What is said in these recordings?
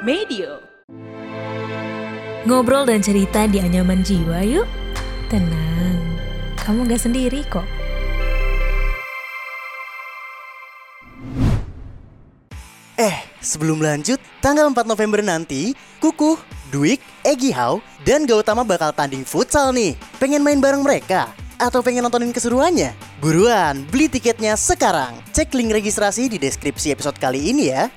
Medio. Ngobrol dan cerita di anyaman jiwa yuk. Tenang, kamu gak sendiri kok. Eh, sebelum lanjut, tanggal 4 November nanti, Kukuh, Dwik, Egi Hau, dan Gautama bakal tanding futsal nih. Pengen main bareng mereka? Atau pengen nontonin keseruannya? Buruan, beli tiketnya sekarang. Cek link registrasi di deskripsi episode kali ini ya.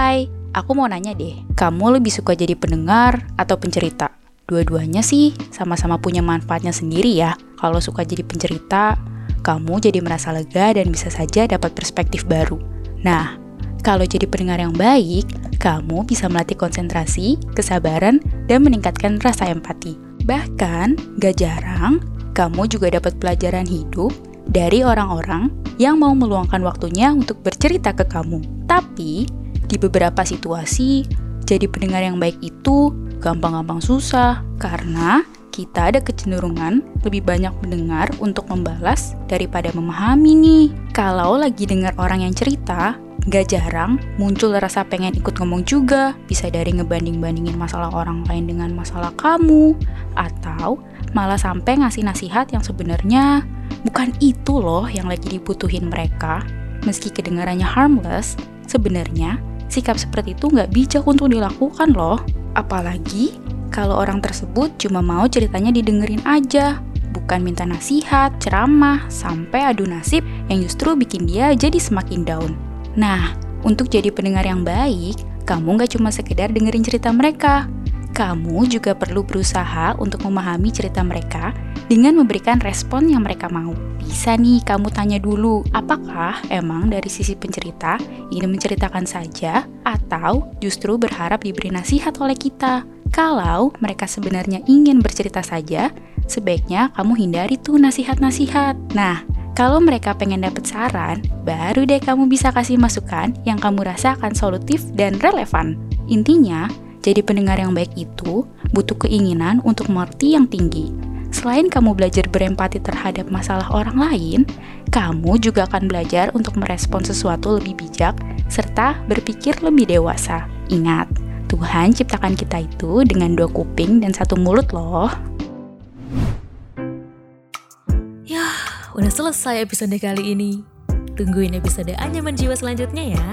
Hai, aku mau nanya deh, kamu lebih suka jadi pendengar atau pencerita? Dua-duanya sih sama-sama punya manfaatnya sendiri ya. Kalau suka jadi pencerita, kamu jadi merasa lega dan bisa saja dapat perspektif baru. Nah, kalau jadi pendengar yang baik, kamu bisa melatih konsentrasi, kesabaran, dan meningkatkan rasa empati. Bahkan, gak jarang, kamu juga dapat pelajaran hidup dari orang-orang yang mau meluangkan waktunya untuk bercerita ke kamu. Tapi, di beberapa situasi, jadi pendengar yang baik itu gampang-gampang susah karena kita ada kecenderungan lebih banyak mendengar untuk membalas daripada memahami nih. Kalau lagi dengar orang yang cerita, gak jarang muncul rasa pengen ikut ngomong juga. Bisa dari ngebanding-bandingin masalah orang lain dengan masalah kamu, atau malah sampai ngasih nasihat yang sebenarnya bukan itu loh yang lagi dibutuhin mereka. Meski kedengarannya harmless, sebenarnya sikap seperti itu nggak bijak untuk dilakukan loh. Apalagi kalau orang tersebut cuma mau ceritanya didengerin aja, bukan minta nasihat, ceramah, sampai adu nasib yang justru bikin dia jadi semakin down. Nah, untuk jadi pendengar yang baik, kamu nggak cuma sekedar dengerin cerita mereka, kamu juga perlu berusaha untuk memahami cerita mereka dengan memberikan respon yang mereka mau. Bisa nih kamu tanya dulu, apakah emang dari sisi pencerita ingin menceritakan saja atau justru berharap diberi nasihat oleh kita? Kalau mereka sebenarnya ingin bercerita saja, sebaiknya kamu hindari tuh nasihat-nasihat. Nah, kalau mereka pengen dapet saran, baru deh kamu bisa kasih masukan yang kamu rasa akan solutif dan relevan. Intinya, jadi pendengar yang baik itu butuh keinginan untuk mengerti yang tinggi. Selain kamu belajar berempati terhadap masalah orang lain, kamu juga akan belajar untuk merespon sesuatu lebih bijak serta berpikir lebih dewasa. Ingat, Tuhan ciptakan kita itu dengan dua kuping dan satu mulut loh. Yah, udah selesai episode kali ini. Tungguin episode Anyaman Jiwa selanjutnya ya.